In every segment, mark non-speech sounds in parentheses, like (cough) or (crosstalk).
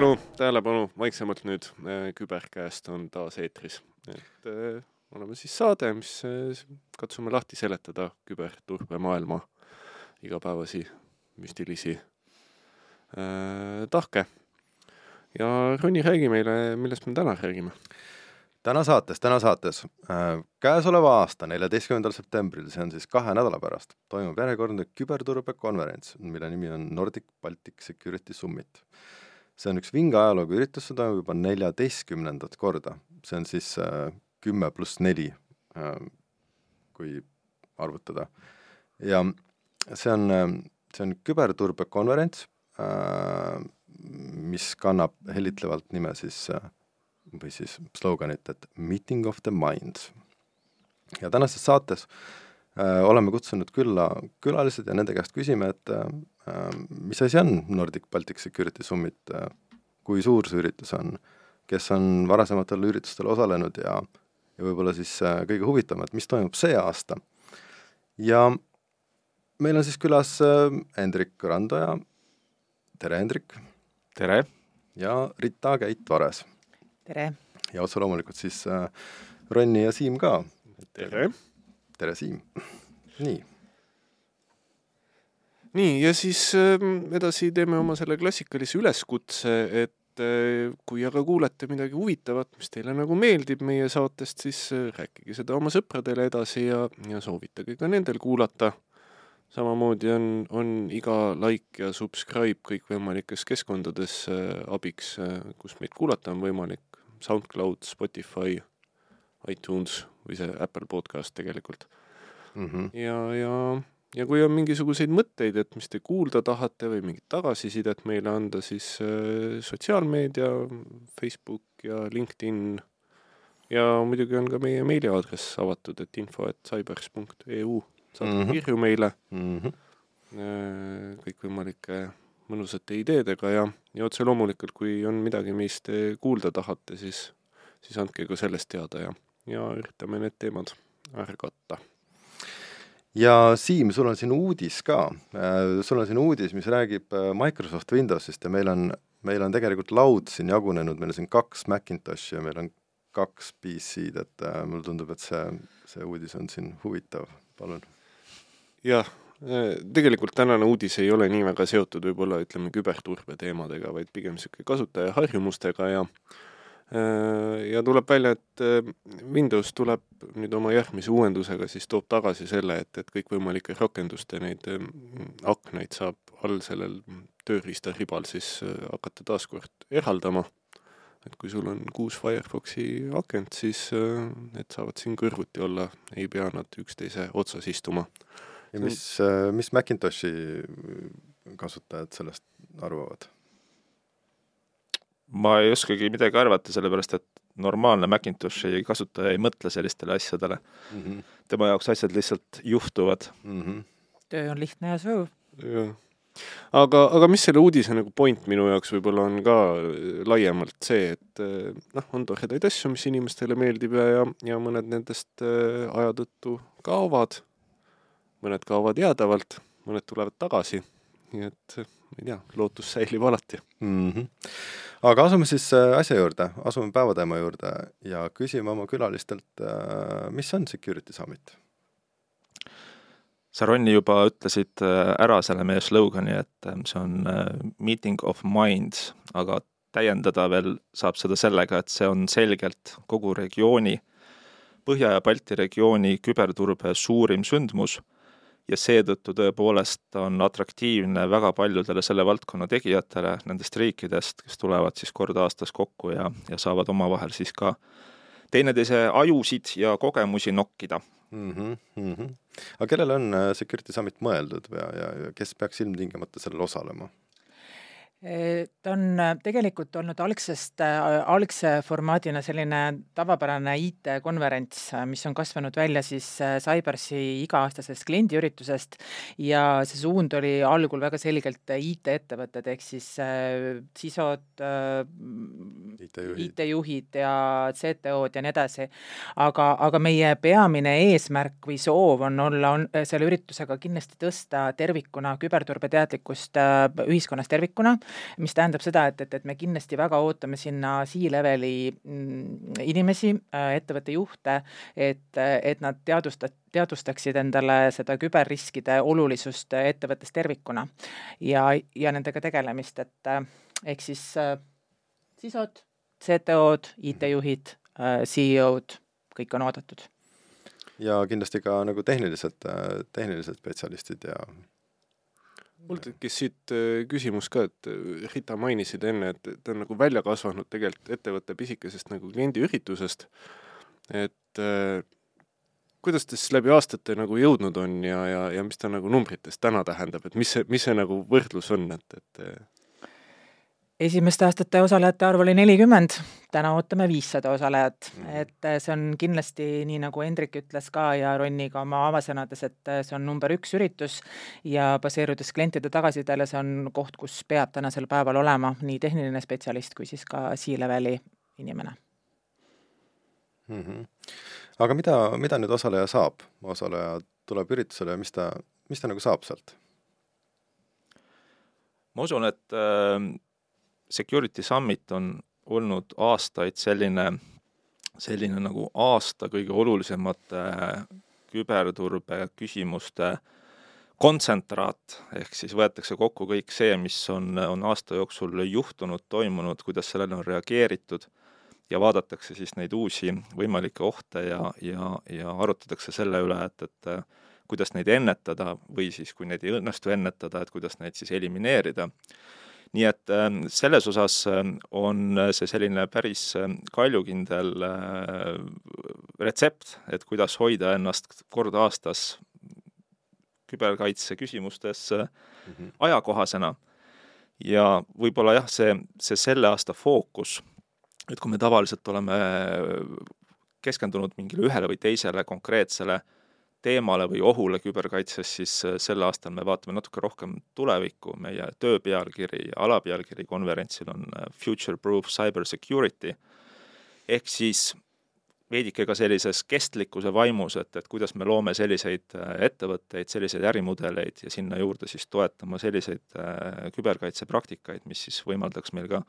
tähelepanu, tähelepanu, vaiksemalt nüüd, küberkäest on taas eetris, et äh, oleme siis saade, mis äh, katsume lahti seletada küberturbemaailma igapäevasi müstilisi äh, tahke. ja Ronni, räägi meile, millest me täna räägime täna saates, täna saates äh, käesoleva aasta neljateistkümnendal septembril, see on siis kahe nädala pärast, toimub järjekordne küberturbekonverents, mille nimi on Nordic Baltic Security Summit. See on üks vinge ajalooga üritus, toimub juba neljateistkümnendat korda, see on siis äh, kümme pluss neli äh,, kui arvutada. ja see on, äh, see on küberturbekonverents mis kannab hellitlevalt nime siis või siis sloganit, et meeting of the minds. ja tänases saates äh, oleme kutsunud külla külalised ja nende käest küsime, et äh, mis asi on Nordic Baltic Security Summit äh,, kui suur see üritus on, kes on varasematel üritustel osalenud ja, ja võib-olla siis äh, kõige huvitavam, et mis toimub see aasta. ja meil on siis külas äh, Hendrik Randoja, tere Hendrik! tere! ja Rita Käit-Vares tere! ja otse loomulikult siis äh, Ronni ja Siim ka. tere! Tere, Siim! nii. nii, ja siis äh, edasi teeme oma selle klassikalise üleskutse, et äh, kui aga kuulete midagi huvitavat, mis teile nagu meeldib meie saatest, siis äh, rääkige seda oma sõpradele edasi ja, ja soovitage ka nendel kuulata samamoodi on, on iga like ja subscribe kõikvõimalikes keskkondades äh, abiks kus meid kuulata on võimalik. SoundCloud, Spotify, iTunes või see Apple podcast tegelikult mm. -hmm. ja, ja, ja kui on mingisuguseid mõtteid, et mis te kuulda tahate või mingit tagasisidet meile anda, siis äh, sotsiaalmeedia, Facebook ja LinkedIn ja muidugi on ka meie meiliaadress avatud, et info et cybers.eu saate mm -hmm. kirju meile mm -hmm. kõikvõimalike mõnusate ideedega ja, ja otse loomulikult, kui on midagi meist kuulda tahate, siis, siis andke ka sellest teada ja, ja üritame need teemad ära katta. ja Siim, sul on siin uudis ka, äh, sul on siin uudis, mis räägib äh, Microsoft Windowsist ja meil on, meil on tegelikult laud siin jagunenud, meil on siin kaks Macintoshi ja meil on kaks PC-d, et äh, mulle tundub, et see, see uudis on siin huvitav, palun. jah tegelikult tänane uudis ei ole nii väga seotud võib-olla ütleme küberturbe teemadega, vaid pigem niisugune kasutaja harjumustega ja ja tuleb välja, et Windows tuleb nüüd oma järgmise uuendusega siis toob tagasi selle, et, et kõikvõimalike rakenduste neid aknaid saab all sellel tööriistaribal siis hakata taaskord eraldama. et kui sul on kuus Firefoxi akent, siis need saavad siin kõrvuti olla, ei pea nad üksteise otsas istuma ja mis, mis Macintoshi kasutajad sellest arvavad? Ma ei oskagi midagi arvata, sellepärast et normaalne Macintoshi kasutaja ei mõtle sellistele asjadele mm. -hmm. tema jaoks asjad lihtsalt juhtuvad mm. -hmm. töö on lihtne ja sujuv. jah. aga, aga mis selle uudise nagu point minu jaoks võib-olla on ka laiemalt see, et noh, on toredaid asju, mis inimestele meeldib ja, ja, ja mõned nendest aja tõttu kaovad mõned kaovad jäädavalt, mõned tulevad tagasi, nii et ma ei tea, lootus säilib alati mm. -hmm. Aga asume siis äh, asja juurde, asume päevateema juurde ja küsime oma külalistelt, äh, mis on Security Summit? sa, Ronni, juba ütlesid äh, ära selle meie slogani, et see on meeting of minds, aga täiendada veel saab seda sellega, et see on selgelt kogu regiooni, Põhja- ja Balti regiooni küberturbe suurim sündmus ja seetõttu tõepoolest on atraktiivne väga paljudele selle valdkonna tegijatele nendest riikidest, kes tulevad siis kord aastas kokku ja, ja saavad omavahel siis ka teineteise ajusid ja kogemusi nokkida mm. -hmm, mm -hmm. aga kellele on äh, Security Summit mõeldud ja, ja, ja kes peaks ilmtingimata sellel osalema? Ta on äh, tegelikult olnud algsest, äh, algse formaadina selline tavapärane IT-konverents, äh, mis on kasvanud välja siis Cybersi iga-aastasest kliendiüritusest ja see suund oli algul väga selgelt IT-ettevõtted ehk siis CISO-d, IT-juhid. IT-juhid ja CTO-d ja nii edasi. aga, aga meie peamine eesmärk või soov on olla, on selle üritusega kindlasti tõsta tervikuna küberturbeteadlikkust ühiskonnas tervikuna, mis tähendab seda, et, et, et me kindlasti väga ootame sinna C-leveli mm, inimesi, äh, ettevõtte juhte, et, et nad teadvusta-, teadvustaksid endale seda küberriskide olulisust ettevõttes tervikuna ja, ja nendega tegelemist, et ehk siis äh, CISO-d, CTO-d, IT-juhid äh,, CEO-d, kõik on oodatud. ja kindlasti ka nagu tehnilised, äh, tehnilised spetsialistid ja mul tekkis siit äh, küsimus ka, et äh, Rita mainisid enne, et ta on nagu välja kasvanud tegelikult ettevõtte pisikesest nagu kliendiüritusest, et äh, kuidas ta siis läbi aastate nagu jõudnud on ja, ja, ja mis ta nagu numbrites täna tähendab, et mis see, mis see nagu võrdlus on, et, et esimeste aastate osalejate arv oli nelikümmend, täna ootame viissada osalejat, Mhm. et äh, see on kindlasti nii, nagu Hendrik ütles ka ja Ronni ka oma avasõnades, et äh, see on number üks üritus ja baseerudes klientide tagasisidele, see on koht, kus peab tänasel päeval olema nii tehniline spetsialist kui siis ka C-leveli inimene. mm. -hmm. aga mida, mida nüüd osaleja saab? osaleja tuleb üritusele ja mis ta, mis ta nagu saab sealt? ma usun, et äh, Security Summit on olnud aastaid selline, selline nagu aasta kõige olulisemate küberturbe küsimuste kontsentraat, ehk siis võetakse kokku kõik see, mis on, on aasta jooksul juhtunud, toimunud, kuidas sellele on reageeritud. Ja vaadatakse siis neid uusi võimalikke ohte ja, ja, ja arutatakse selle üle, et, et kuidas neid ennetada või siis, kui neid ei õnnestu ennetada, et kuidas neid siis elimineerida nii et äh, selles osas äh, on see selline päris äh, kaljukindel retsept, et kuidas hoida ennast kord aastas küberkaitse küsimustes mm -hmm. ajakohasena. ja võib-olla jah, see, see selle aasta fookus, et kui me tavaliselt oleme keskendunud mingile ühele või teisele konkreetsele äh, teemale või ohule küberkaitses, siis äh, sel aastal me vaatame natuke rohkem tulevikku, meie töö pealkiri ja alapealkiri konverentsil on äh, Future Proof Cyber Security, ehk siis veidike ka sellises kestlikkuse vaimus, et, et kuidas me loome selliseid äh, ettevõtteid, selliseid ärimudeleid ja sinna juurde siis toetama selliseid küberkaitsepraktikaid, mis siis võimaldaks meil ka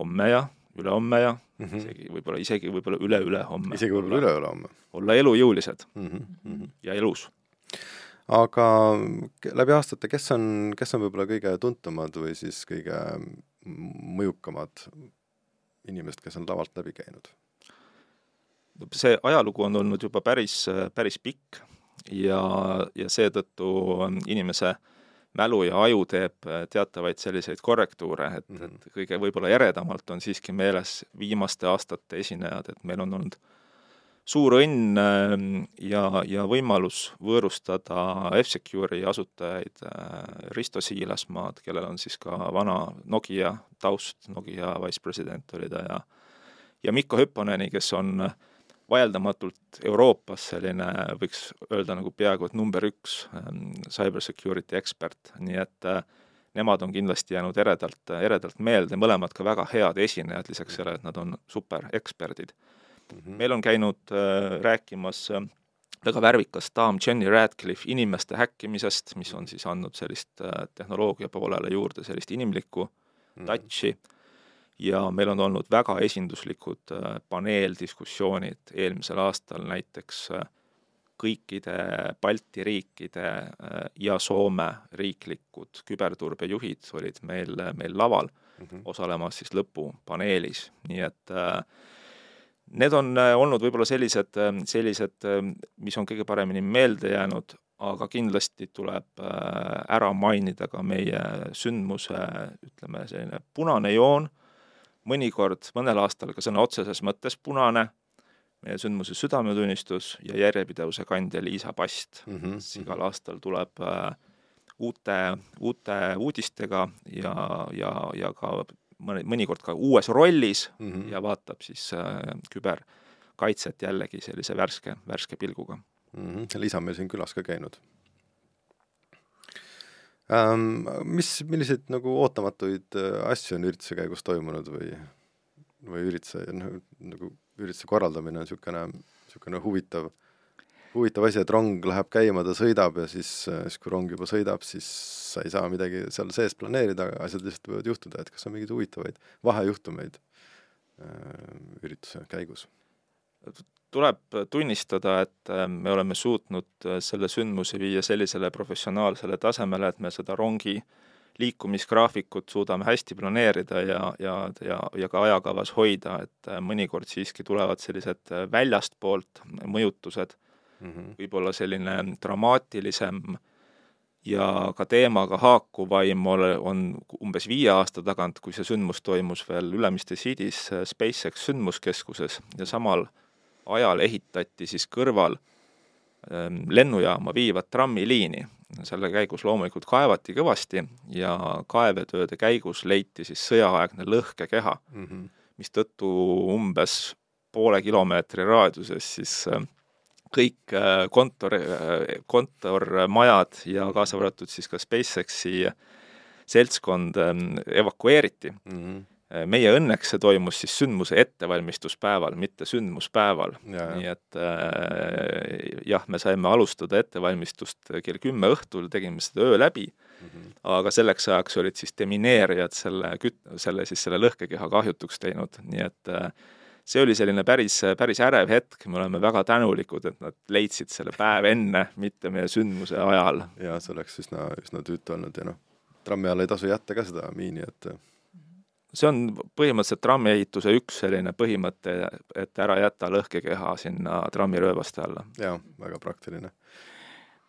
homme ja ülehomme ja mm -hmm. isegi võib-olla, isegi võib-olla üle-ülehomme. isegi võib-olla üle-ülehomme. olla elujõulised mm -hmm. ja elus. aga läbi aastate, kes on, kes on võib-olla kõige tuntumad või siis kõige mõjukamad inimesed, kes on lavalt läbi käinud? see ajalugu on olnud juba päris, päris pikk ja, ja seetõttu inimese äh, mälu ja aju teeb äh, teatavaid selliseid korrektuure, et mm, -hmm. et mhm. kõige võib-olla eredamalt on siiski meeles viimaste aastate esinejad, et meil on olnud suur õnn ähm, ja, ja võimalus võõrustada F-Secure'i asutajaid äh, Risto Siilasmaad, kellel on siis ka vana Nokia taust, Nokia vice-president oli ta ja ja Mikko Hüpponeni, kes on äh, vaieldamatult Euroopas selline, võiks öelda nagu peaaegu et number üks ähm, cyber security ekspert, nii et äh, nemad on kindlasti jäänud eredalt, eredalt meelde, mõlemad ka väga head esinejad, lisaks sellele, et nad on supereksperdid mm. -hmm. meil on käinud äh, rääkimas äh, väga värvikas daam Jenny Radcliffe inimeste häkkimisest, mis on siis andnud sellist äh, tehnoloogia poolele juurde sellist inimlikku mm -hmm. Ja meil on olnud väga esinduslikud äh, paneeldiskussioonid eelmisel aastal näiteks äh, kõikide Balti riikide äh, ja Soome riiklikud küberturbejuhid olid meil, meil laval mm -hmm. osalemas siis lõpupaneelis, nii et need on olnud võib-olla sellised, sellised, mis on kõige paremini meelde jäänud, aga kindlasti tuleb ära mainida ka meie sündmuse, ütleme, selline punane joon mõnikord, mõnel aastal ka sõna otseses mõttes punane, meie sündmuse südametunnistus ja järjepidevuse kandja Liisa Past mm, -hmm. kes igal aastal tuleb äh, uute, uute uudistega ja, ja, ja ka mõni, mõnikord ka uues rollis mm -hmm. ja vaatab siis äh, küberkaitset jällegi sellise värske, värske pilguga mm. -hmm. Liisa on meil siin külas ka käinud ähm,. Mis, milliseid nagu ootamatuid äh, asju on ürituse käigus toimunud või? või ürituse, noh, nagu ürituse korraldamine on niisugune, niisugune huvitav, huvitav asi, et rong läheb käima, ta sõidab ja siis, siis kui rong juba sõidab, siis sa ei saa midagi seal sees planeerida, aga asjad lihtsalt võivad juhtuda, et kas on mingeid huvitavaid vahejuhtumeid äh, ürituse käigus? Tuleb tunnistada, et äh, me oleme suutnud äh, selle sündmuse viia sellisele professionaalsele tasemele, et me seda rongi liikumisgraafikut suudame hästi planeerida ja, ja, ja, ja ka ajakavas hoida, et mõnikord siiski tulevad sellised väljastpoolt mõjutused mm, -hmm. võib-olla selline dramaatilisem ja ka teemaga haakuvaim on umbes viie aasta tagant, kui see sündmus toimus veel Ülemiste City's äh, SpaceX sündmuskeskuses ja samal ajal ehitati siis kõrval ähm, lennujaama viivat trammiliini. selle käigus loomulikult kaevati kõvasti ja kaevetööde käigus leiti siis sõjaaegne lõhkekeha mm, -hmm. mistõttu umbes poole kilomeetri raadiuses siis äh, kõik äh, kontor, äh, kontormajad ja kaasa arvatud siis ka SpaceXi seltskond ähm, evakueeriti mm. -hmm meie õnneks see toimus siis sündmuse ettevalmistuspäeval, mitte sündmuspäeval. nii et äh, jah, me saime alustada ettevalmistust kell kümme õhtul, tegime seda öö läbi mm, -hmm. aga selleks ajaks olid siis demineerijad selle küt-, selle siis selle lõhkekeha kahjutuks teinud, nii et äh, see oli selline päris, päris ärev hetk, me oleme väga tänulikud, et nad leidsid selle päev enne, mitte meie sündmuse ajal. jaa, see oleks üsna, üsna tüütu olnud ja noh, trammi alla ei tasu jätta ka seda miini, et see on põhimõtteliselt trammiehituse üks selline põhimõte, et ära jäta lõhkekeha sinna trammirööbaste alla. jaa, väga praktiline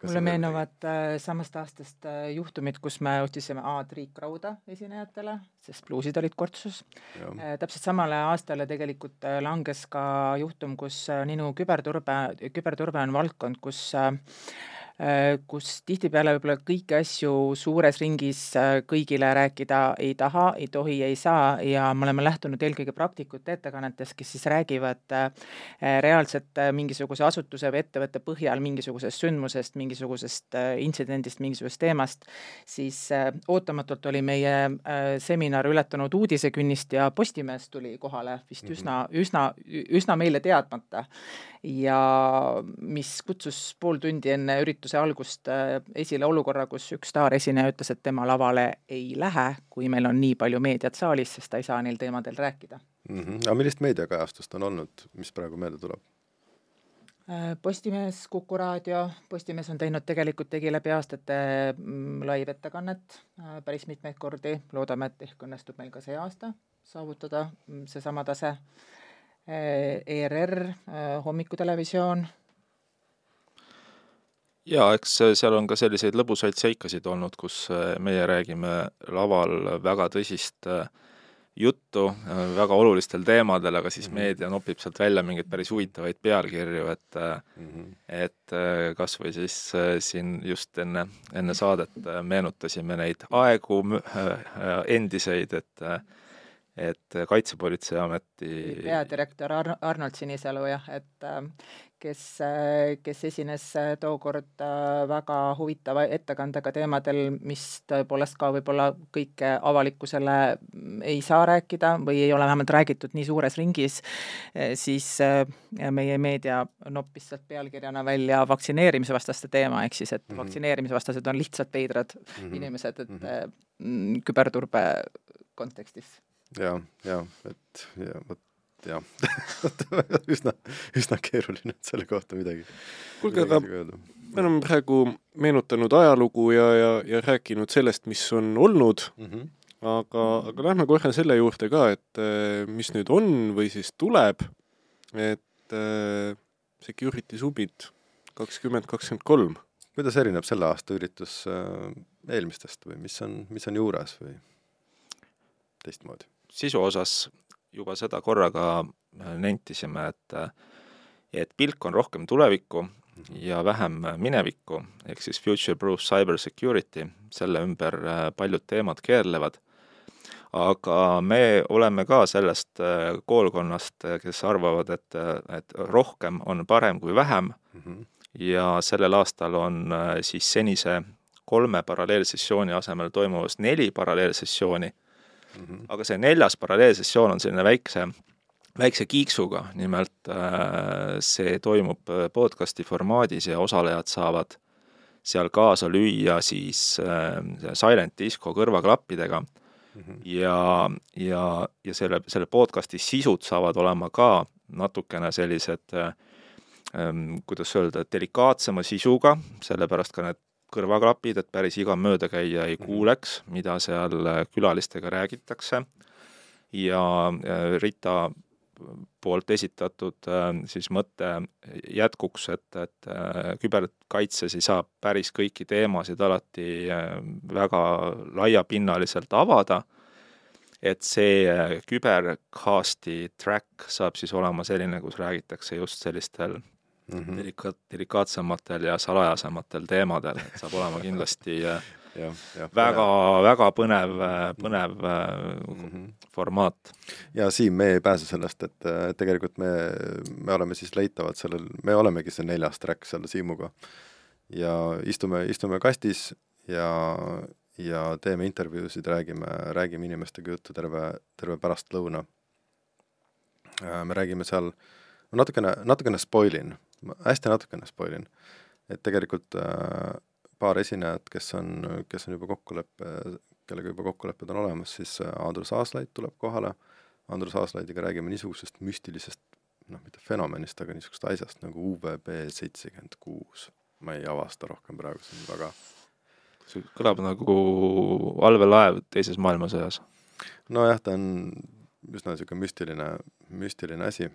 mulle meenuvad äh, samast aastast äh, juhtumid, kus me otsisime A-triikrauda esinejatele, sest bluusid olid kortsus. Äh, täpselt samale aastale tegelikult äh, langes ka juhtum, kus äh, Ninu küberturbe, küberturbe on valdkond, kus Äh, kus tihtipeale võib-olla kõiki asju suures ringis äh, kõigile rääkida ei taha, ei tohi, ei saa ja me oleme lähtunud eelkõige praktikute ettekannetest, kes siis räägivad äh, reaalselt mingisuguse asutuse või ettevõtte põhjal mingisugusest sündmusest, mingisugusest intsidendist, mingisugusest teemast, siis ootamatult oli meie seminar ületanud uudisekünnist ja Postimees tuli kohale vist mhm. üsna, üsna, üsna meile teadmata ja mis kutsus pool tundi enne ürituse algust äh, esile olukorra, kus üks staaresineja ütles, et tema lavale ei lähe, kui meil on nii palju meediat saalis, sest ta ei saa neil teemadel rääkida mm. -hmm. aga millist meediakajastust on olnud, mis praegu meelde tuleb? Äh, Postimees, Kuku raadio, Postimees on teinud tegelikult, tegi läbi aastate mm, live-ettekannet äh, päris mitmeid kordi, loodame, et ehk õnnestub meil ka see aasta saavutada mm, seesama tase ERR, hommikutelevisioon. Jaa, eks seal on ka selliseid lõbusaid seikasid olnud, kus äh, meie räägime laval väga tõsist äh, juttu väga olulistel teemadel, aga siis mm -hmm. meedia nopib sealt välja mingeid päris huvitavaid pealkirju, et mm -hmm. et kas või siis siin just enne, enne saadet meenutasime neid aegu endiseid, et et Kaitsepolitseiameti peadirektor Ar-, Arnold Sinisalu jah, et äh, kes, kes esines tookord äh, väga huvitava ettekandega teemadel, mis tõepoolest ka võib-olla kõike avalikkusele ei saa rääkida või ei ole vähemalt räägitud nii suures ringis, äh, siis meie meedia noppis sealt pealkirjana välja vaktsineerimisvastaste teema, ehk siis et mm -hmm. vaktsineerimisvastased on lihtsalt veidrad mm -hmm. inimesed, et mm -hmm. küberturbe kontekstis ja, ja et ja vot jah (laughs) üsna, üsna keeruline selle kohta midagi. kuulge, aga me oleme praegu meenutanud ajalugu ja, ja, ja rääkinud sellest, mis on olnud mm, -hmm. aga, aga lähme korra selle juurde ka, et eh, mis nüüd on või siis tuleb, et äh, Security Summit kakskümmend kakskümmend kolm. kuidas erineb selle aasta üritus äh, eelmistest või mis on, mis on juures või teistmoodi? Sisu osas juba seda korraga nentisime, et et pilk on rohkem tulevikku ja vähem minevikku, ehk siis future proof cyber security, selle ümber paljud teemad keerlevad, aga me oleme ka sellest koolkonnast, kes arvavad, et, et rohkem on parem kui vähem. Mm -hmm. ja sellel aastal on siis senise kolme paralleelsessiooni asemel toimumas neli paralleelsessiooni mm. -hmm. aga see neljas paralleelsessioon on selline väikse, väikse kiiksuga, nimelt äh, see toimub äh, podcasti formaadis ja osalejad saavad seal kaasa lüüa siis äh, silent disco kõrvaklappidega mm -hmm. ja, ja, ja selle, selle podcasti sisud saavad olema ka natukene sellised äh, ähm, kuidas öelda, delikaatsema sisuga, sellepärast ka need kõrvaklapid, et päris iga möödakäija ei mhm. kuuleks, mida seal äh, külalistega räägitakse. ja äh, Rita poolt esitatud äh, siis mõte jätkuks, et, et küberkaitses ei saa päris kõiki teemasid alati väga laiapinnaliselt avada, et see kübercasti track saab siis olema selline, kus räägitakse just sellistel mm -hmm. delika-, delikaatsematel ja salajasematel teemadel, et saab olema kindlasti äh, (laughs) ja, ja, väga, väga põnev, põnev mm -hmm. formaat. ja Siim, me ei pääse sellest, et tegelikult me, me oleme siis leitavad sellel, me olemegi see neljas track seal Siimuga. ja istume, istume kastis ja, ja teeme intervjuusid, räägime, räägime inimestega juttu terve, terve pärastlõuna. me räägime seal, natukene, natukene spoilin. Ma hästi natukene spoilin, et tegelikult äh, paar esinejat, kes on, kes on juba kokkuleppe, kellega juba kokkulepped on olemas, siis äh, Andrus Aaslaid tuleb kohale, Andrus Aaslaidiga räägime niisugusest müstilisest noh, mitte fenomenist, aga niisugusest asjast nagu UVB seitsekümmend kuus. ma ei avasta rohkem praegu, see on väga. See kõlab nagu allveelaev teises maailmasõjas. nojah, ta on üsna niisugune müstiline, müstiline asi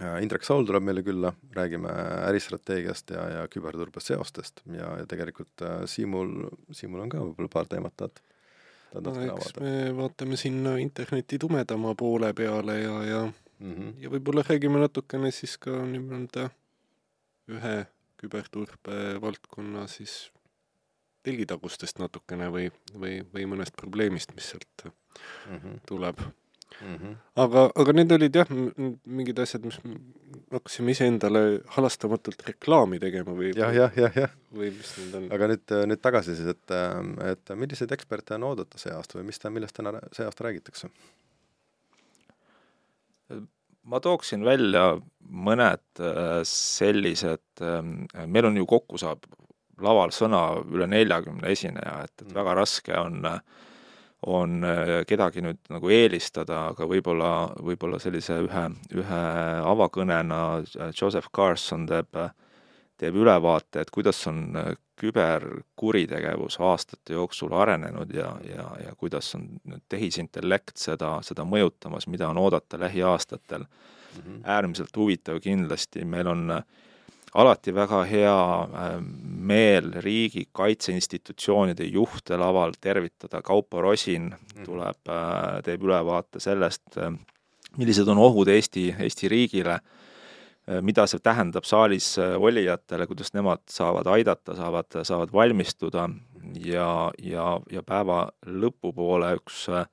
Indrek Saul tuleb meile külla, räägime äristrateegiast ja, ja küberturbe seostest ja, ja tegelikult äh, Siimul, Siimul on ka võib-olla paar teemat, tahad, tahad no, eks avada? me vaatame sinna interneti tumedama poole peale ja, ja mm, -hmm. ja võib-olla räägime natukene siis ka nii-öelda ühe küberturbe valdkonna siis telgitagustest natukene või, või, või mõnest probleemist, mis sealt mm -hmm. tuleb mm. -hmm. aga, aga need olid jah, mingid asjad, mis hakkasime iseendale halastamatult reklaami tegema või jah, jah, jah, jah. või mis need on? aga nüüd, nüüd tagasi siis, et, et milliseid eksperte on oodata see aasta või mis ta, millest täna see aasta räägitakse? ma tooksin välja mõned äh, sellised, äh, meil on ju kokku saab laval sõna üle neljakümne esineja, et, et mm. väga raske on äh, on äh, kedagi nüüd nagu eelistada, aga võib-olla, võib-olla sellise ühe, ühe avakõnena äh, Joseph Carson teeb, teeb ülevaate, et kuidas on äh, küberkuritegevus aastate jooksul arenenud ja, ja, ja kuidas on nüüd tehisintellekt seda, seda mõjutamas, mida on oodata lähiaastatel mm. -hmm. äärmiselt huvitav kindlasti, meil on äh, alati väga hea äh, meel riigi kaitseinstitutsioonide juhte laval tervitada, Kaupo Rosin mhm. tuleb, äh, teeb ülevaate sellest, äh, millised on ohud Eesti, Eesti riigile, mida see tähendab saalis olijatele, kuidas nemad saavad aidata, saavad, saavad valmistuda ja, ja, ja päeva lõpupoole üks äh,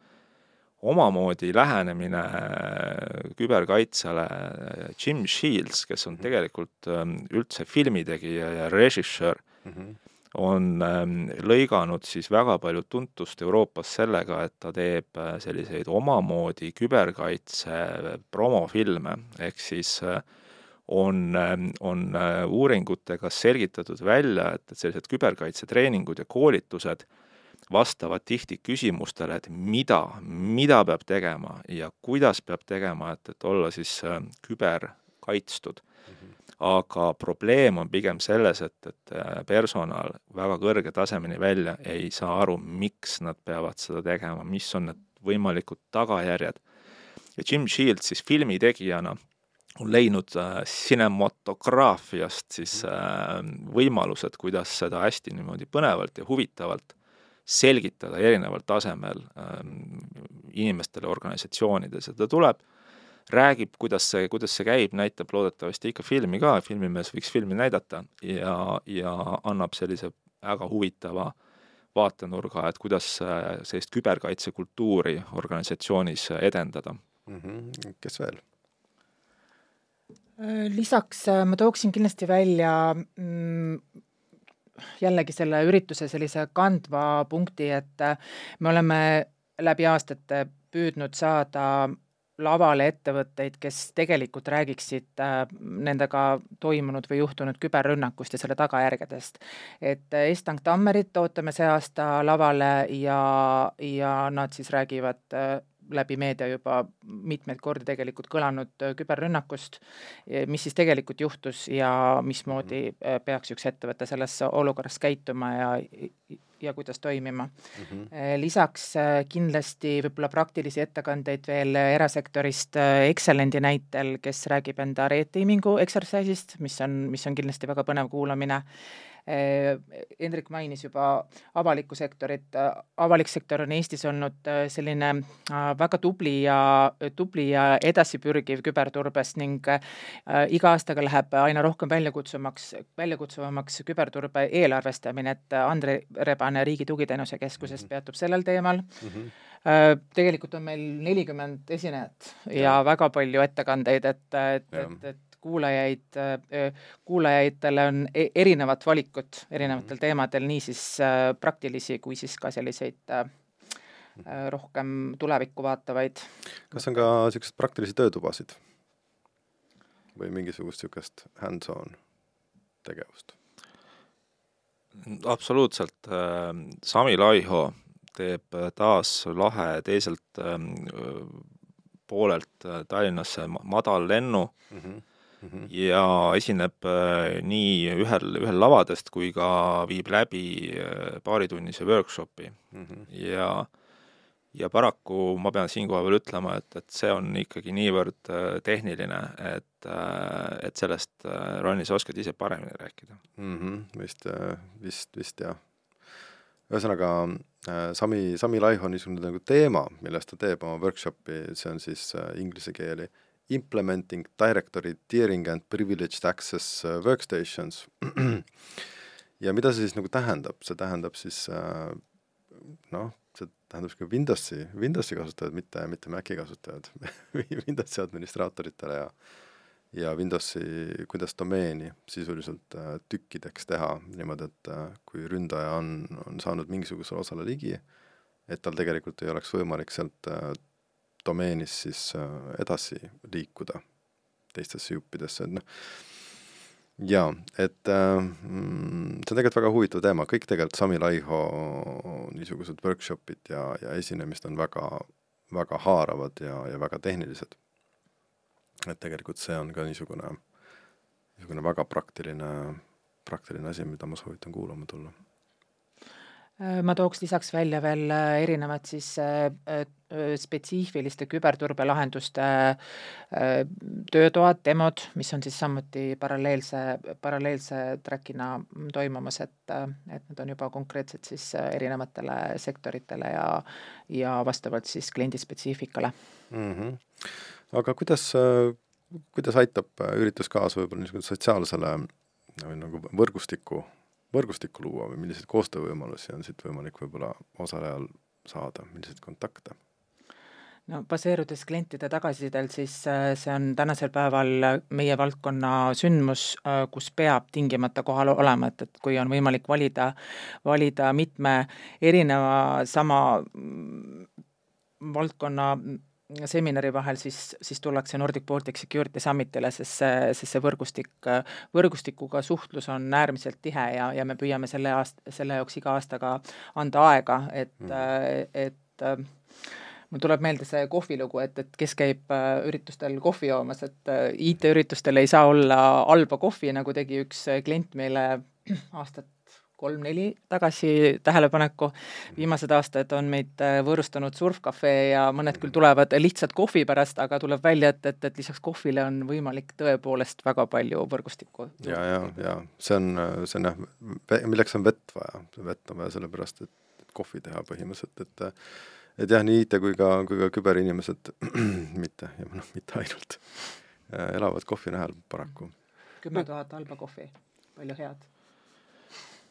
omamoodi lähenemine äh, küberkaitsele, äh, Jim Shields, kes on mhm. tegelikult ähm, üldse filmitegija ja režissöör mm, -hmm. on ähm, lõiganud siis väga palju tuntust Euroopas sellega, et ta teeb äh, selliseid omamoodi küberkaitse promofilme, ehk siis on, ähm, on uuringutega selgitatud välja, et, et sellised küberkaitsetreeningud ja koolitused vastavad tihti küsimustele, et mida, mida peab tegema ja kuidas peab tegema, et, et olla siis äh, küberkaitstud mm. -hmm. aga probleem on pigem selles, et, et äh, personal väga kõrge tasemeni välja ei saa aru, miks nad peavad seda tegema, mis on need võimalikud tagajärjed. ja Jim Shields siis filmitegijana on leidnud äh, cinematograafiast siis mhm. võimalused, kuidas seda hästi niimoodi põnevalt ja huvitavalt selgitada erineval tasemel ähm, inimestele organisatsioonides ja ta tuleb, räägib, kuidas see, kuidas see käib, näitab loodetavasti ikka filmi ka, filmimees võiks filmi näidata ja, ja annab sellise väga huvitava vaatenurga, et kuidas äh, sellist küberkaitsekultuuri organisatsioonis edendada mm. -hmm. kes veel? lisaks äh, ma tooksin kindlasti välja mm, jällegi selle ürituse sellise kandva punkti, et äh, me oleme läbi aastate püüdnud saada lavale ettevõtteid, kes tegelikult räägiksid äh, nendega toimunud või juhtunud küberrünnakust ja selle tagajärgedest. et äh, Estank Tammerit ootame see aasta lavale ja, ja nad siis räägivad läbi meedia juba mitmeid kordi tegelikult kõlanud küberrünnakust, mis siis tegelikult juhtus ja mismoodi peaks üks ettevõte selles olukorras käituma ja ja kuidas toimima mm. -hmm. lisaks äh, kindlasti võib-olla praktilisi ettekandeid veel erasektorist äh, Excelendi näitel, kes räägib enda red teaming'u exercise'ist, mis on, mis on kindlasti väga põnev kuulamine Hendrik mainis juba avalikku sektorit, avalik sektor on Eestis olnud selline väga tubli ja, tubli ja edasipürgiv küberturbes ning iga aastaga läheb aina rohkem väljakutsumaks, väljakutsuvamaks küberturbe eelarvestamine, et Andre Rebane Riigi Tugiteenuse Keskusest mhm. peatub sellel teemal mm. -hmm tegelikult on meil nelikümmend esinejat ja, ja väga palju ettekandeid, et, et, et, et kuulajaid, kuulajatele on e-, erinevat valikut erinevatel mhm. teemadel, nii siis praktilisi kui siis ka selliseid rohkem tulevikku vaatavaid. kas on ka niisuguseid praktilisi töötubasid või mingisugust niisugust hands-on tegevust? Absoluutselt, Sami Laiho teeb taas lahe teiselt poolelt Tallinnasse madallennu mm, -hmm mm -hmm. ja esineb äh, nii ühel, ühel lavadest kui ka viib läbi äh, paaritunnise workshopi mm -hmm. ja ja paraku ma pean siinkohal veel ütlema, et, et see on ikkagi niivõrd äh, tehniline, et, et sellest, Ronny, sa oskad ise paremini rääkida mm. -hmm, vist, vist, vist jah. ühesõnaga, Sami, Sami Laiho niisugune nagu teema, millest ta teeb oma workshopi, see on siis inglise keeli äh, implementing directory tiering and privileged access workstations. (clears throat) ja mida see siis nagu tähendab, see tähendab siis noh, see tähendab ka Windowsi, Windowsi kasutajad, mitte, mitte Maci kasutajad (laughs) Windowsi administraatoritele ja ja Windowsi, kuidas domeeni sisuliselt uh, tükkideks teha niimoodi, et kui ründaja on, on saanud mingisugusele osale ligi, et tal tegelikult ei oleks võimalik sealt domeenis siis äh, edasi liikuda teistesse juppidesse, et noh, jaa, et äh, mm, see on tegelikult väga huvitav teema, kõik tegelikult Sami Laiho niisugused workshopid ja, ja esinemist on väga, väga haaravad ja, ja väga tehnilised. Et tegelikult see on ka niisugune, niisugune väga praktiline, praktiline asi, mida ma soovitan kuulama tulla Äh, ma tooks lisaks välja veel äh, erinevad siis äh, spetsiifiliste küberturbelahenduste töötoad, demod, mis on siis samuti paralleelse, paralleelse track'ina toimumas, et, et need on juba konkreetselt siis erinevatele sektoritele ja, ja vastavalt siis kliendi spetsiifikale mm. -hmm. Aga kuidas, kuidas aitab üritus kaasa võib-olla niisugune sotsiaalsele nagu võrgustiku võrgustikku luua või milliseid koostöövõimalusi on siit võimalik võib-olla osalejal saada, milliseid kontakte? no baseerudes klientide tagasisidel, siis äh, see on tänasel päeval meie valdkonna sündmus, äh, kus peab tingimata kohal olema, et, et kui on võimalik valida, valida mitme erineva sama mm, valdkonna seminari vahel, siis, siis tullakse Nordic Baltic Security Summitile, sest see, sest see võrgustik, võrgustikuga suhtlus on äärmiselt tihe ja, ja me püüame selle aast-, selle jaoks iga aastaga anda aega, et mm., et mul tuleb meelde see kohvilugu, et, et kes käib üritustel kohvi joomas, et IT-üritustel ei saa olla halba kohvi, nagu tegi üks klient meile (clears throat) aastat kolm-neli tagasi tähelepaneku. viimased aastad on meid äh, võõrustanud Surfcafe ja mõned küll tulevad lihtsalt kohvi pärast, aga tuleb välja, et, et, et lisaks kohvile on võimalik tõepoolest väga palju võrgustikku. ja, ja, ja see on, see on jah, milleks on vett vaja, vett on vaja sellepärast, et kohvi teha põhimõtteliselt, et et jah, nii IT kui ka, kui ka küberinimesed (clears throat) mitte, noh, mitte ainult, äh, elavad kohvi najal paraku. kümme tuhat halba kohvi, palju head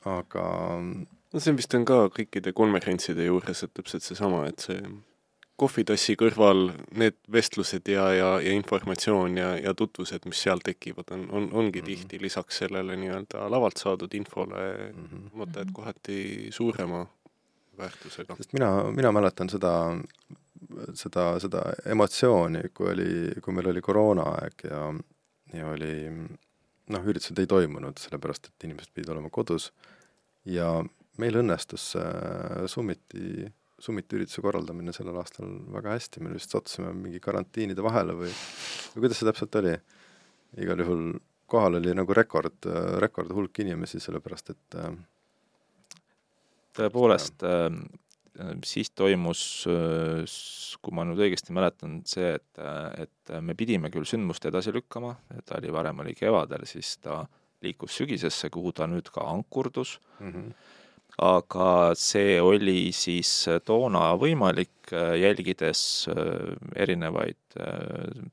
aga no see vist on ka kõikide konverentside juures, et täpselt seesama, et see kohvitassi kõrval need vestlused ja, ja, ja informatsioon ja, ja tutvused, mis seal tekivad, on, on, ongi mm -hmm. tihti lisaks sellele nii-öelda lavalt saadud infole mm -hmm. mõte, et kohati suurema väärtusega. sest mina, mina mäletan seda, seda, seda emotsiooni, kui oli, kui meil oli koroonaaeg ja, ja oli noh, üritused ei toimunud, sellepärast et inimesed pidid olema kodus ja meil õnnestus äh, Summiti, Summiti ürituse korraldamine sellel aastal väga hästi, me vist sattusime mingi karantiinide vahele või, või kuidas see täpselt oli? igal juhul kohal oli nagu rekord, rekord hulk inimesi, sellepärast et äh, tõepoolest äh, siis toimus, kui ma nüüd õigesti mäletan, see, et, et me pidime küll sündmust edasi lükkama, ta oli varem, oli kevadel, siis ta liikus sügisesse, kuhu ta nüüd ka ankurdus mm. -hmm. aga see oli siis toona võimalik, jälgides erinevaid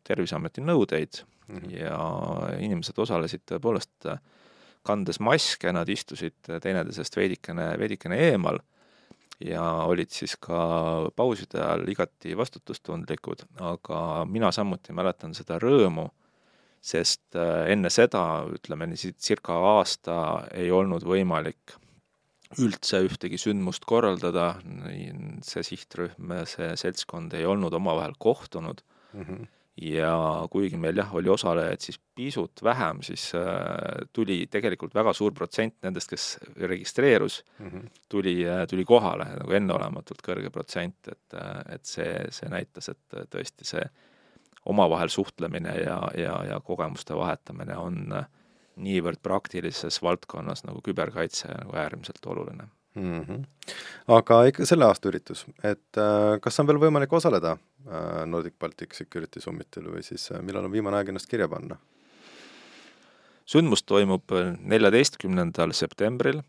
Terviseameti nõudeid mm -hmm. ja inimesed osalesid tõepoolest kandes maske, nad istusid teineteisest veidikene, veidikene eemal ja olid siis ka pauside ajal igati vastutustundlikud, aga mina samuti mäletan seda rõõmu, sest äh, enne seda, ütleme nii, circa aasta ei olnud võimalik üldse ühtegi sündmust korraldada, see sihtrühm, see seltskond ei olnud omavahel kohtunud. Mm, -hmm ja kuigi meil jah, oli osalejaid siis pisut vähem, siis äh, tuli tegelikult väga suur protsent nendest, kes registreerus mm, -hmm. tuli, äh, tuli kohale nagu enneolematult kõrge protsent, et, äh, et see, see näitas, et tõesti see omavahel suhtlemine ja, ja, ja kogemuste vahetamine on niivõrd praktilises valdkonnas nagu küberkaitse nagu äärmiselt oluline mm. -hmm. aga ikka selle aasta üritus, et äh, kas on veel võimalik osaleda äh, Nordic Baltic Security Summitil või siis äh, millal on viimane aeg ennast kirja panna? sündmus toimub äh, neljateistkümnendal septembril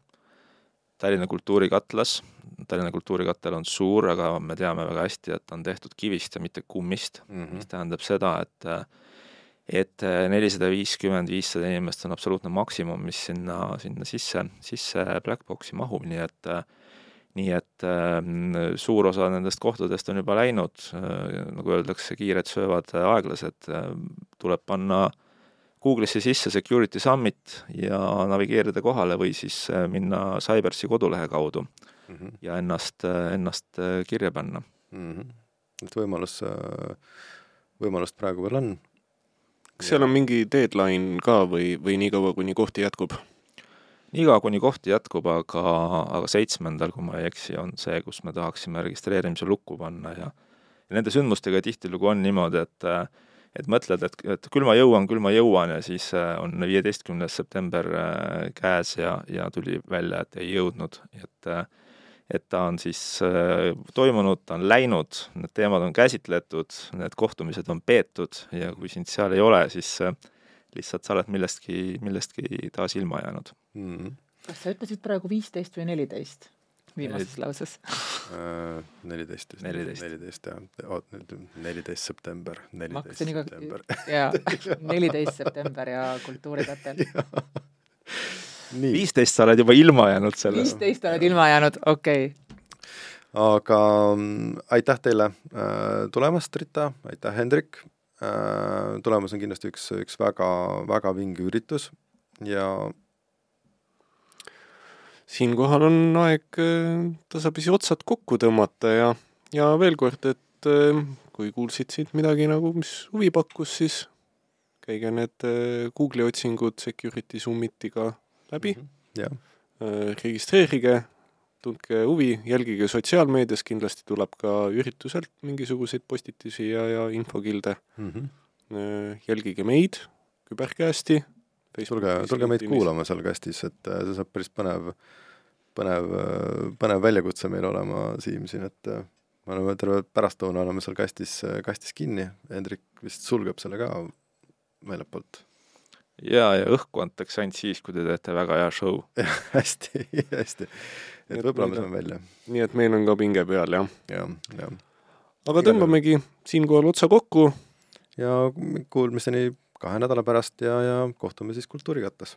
Tallinna kultuurikatlas. Tallinna kultuurikatel on suur, aga me teame väga hästi, et ta on tehtud kivist ja mitte kummist mm, -hmm. mis tähendab seda, et äh, et äh, nelisada viiskümmend, viissada inimest on absoluutne maksimum, mis sinna, sinna sisse, sisse black box'i mahub, nii et nii et äh, suur osa nendest kohtadest on juba läinud äh,, nagu öeldakse, kiired söövad aeglased äh,, tuleb panna Google'isse sisse Security Summit ja navigeerida kohale või siis äh, minna Cybersi kodulehe kaudu mm -hmm. ja ennast, äh, ennast kirja panna mm. -hmm. et võimalus, võimalust praegu veel on kas seal on mingi deadline ka või, või niikaua, kuni kohti jätkub? niikaua, kuni kohti jätkub, aga, aga seitsmendal, kui ma ei eksi, on see, kus me tahaksime registreerimise lukku panna ja ja nende sündmustega tihtilugu on niimoodi, et et mõtled, et, et küll ma jõuan, küll ma jõuan ja siis äh, on viieteistkümnes september äh, käes ja, ja tuli välja, et ei jõudnud, et äh, et ta on siis äh, toimunud, ta on läinud, need teemad on käsitletud, need kohtumised on peetud ja kui sind seal ei ole, siis äh, lihtsalt sa oled millestki, millestki taas ilma jäänud mm. -hmm. kas sa ütlesid praegu viisteist või neliteist? viimases lauses (laughs) äh, neliteist, neliteist jah, neliteist september, neliteist september. jaa, (laughs) neliteist september ja Kultuurikatel (laughs) viisteist sa oled juba ilma jäänud selle. viisteist oled ilma jäänud, okei okay. aga mm, aitäh teile äh, tulemast, Rita, aitäh, Hendrik äh,. tulemas on kindlasti üks, üks väga, väga vinge üritus ja siinkohal on aeg äh, tasapisi otsad kokku tõmmata ja, ja veel kord, et kui kuulsid siit midagi nagu, mis huvi pakkus, siis käige need Google'i otsingud Security Summitiga läbi mm. -hmm. registreerige, tundke huvi, jälgige sotsiaalmeedias, kindlasti tuleb ka ürituselt mingisuguseid postitusi ja, ja infokilde mm. -hmm. jälgige meid, küberkästi. tulge, tulge meid kuulama seal kastis, et äh, see saab päris põnev, põnev, põnev väljakutse meil olema, Siim, siin, et me oleme terve pärastlõuna oleme seal kastis, kastis kinni, Hendrik vist sulgeb selle ka väljapoolt jaa, ja õhku antakse ainult siis, kui te teete väga hea show. (laughs) hästi, hästi. et võib-olla me saame välja. nii et meil on ka pinge peal, jah. jah, jah. aga tõmbamegi siinkohal otsa kokku. ja kuulmiseni kahe nädala pärast ja, ja kohtume siis Kultuurikattas.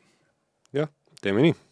jah, teeme nii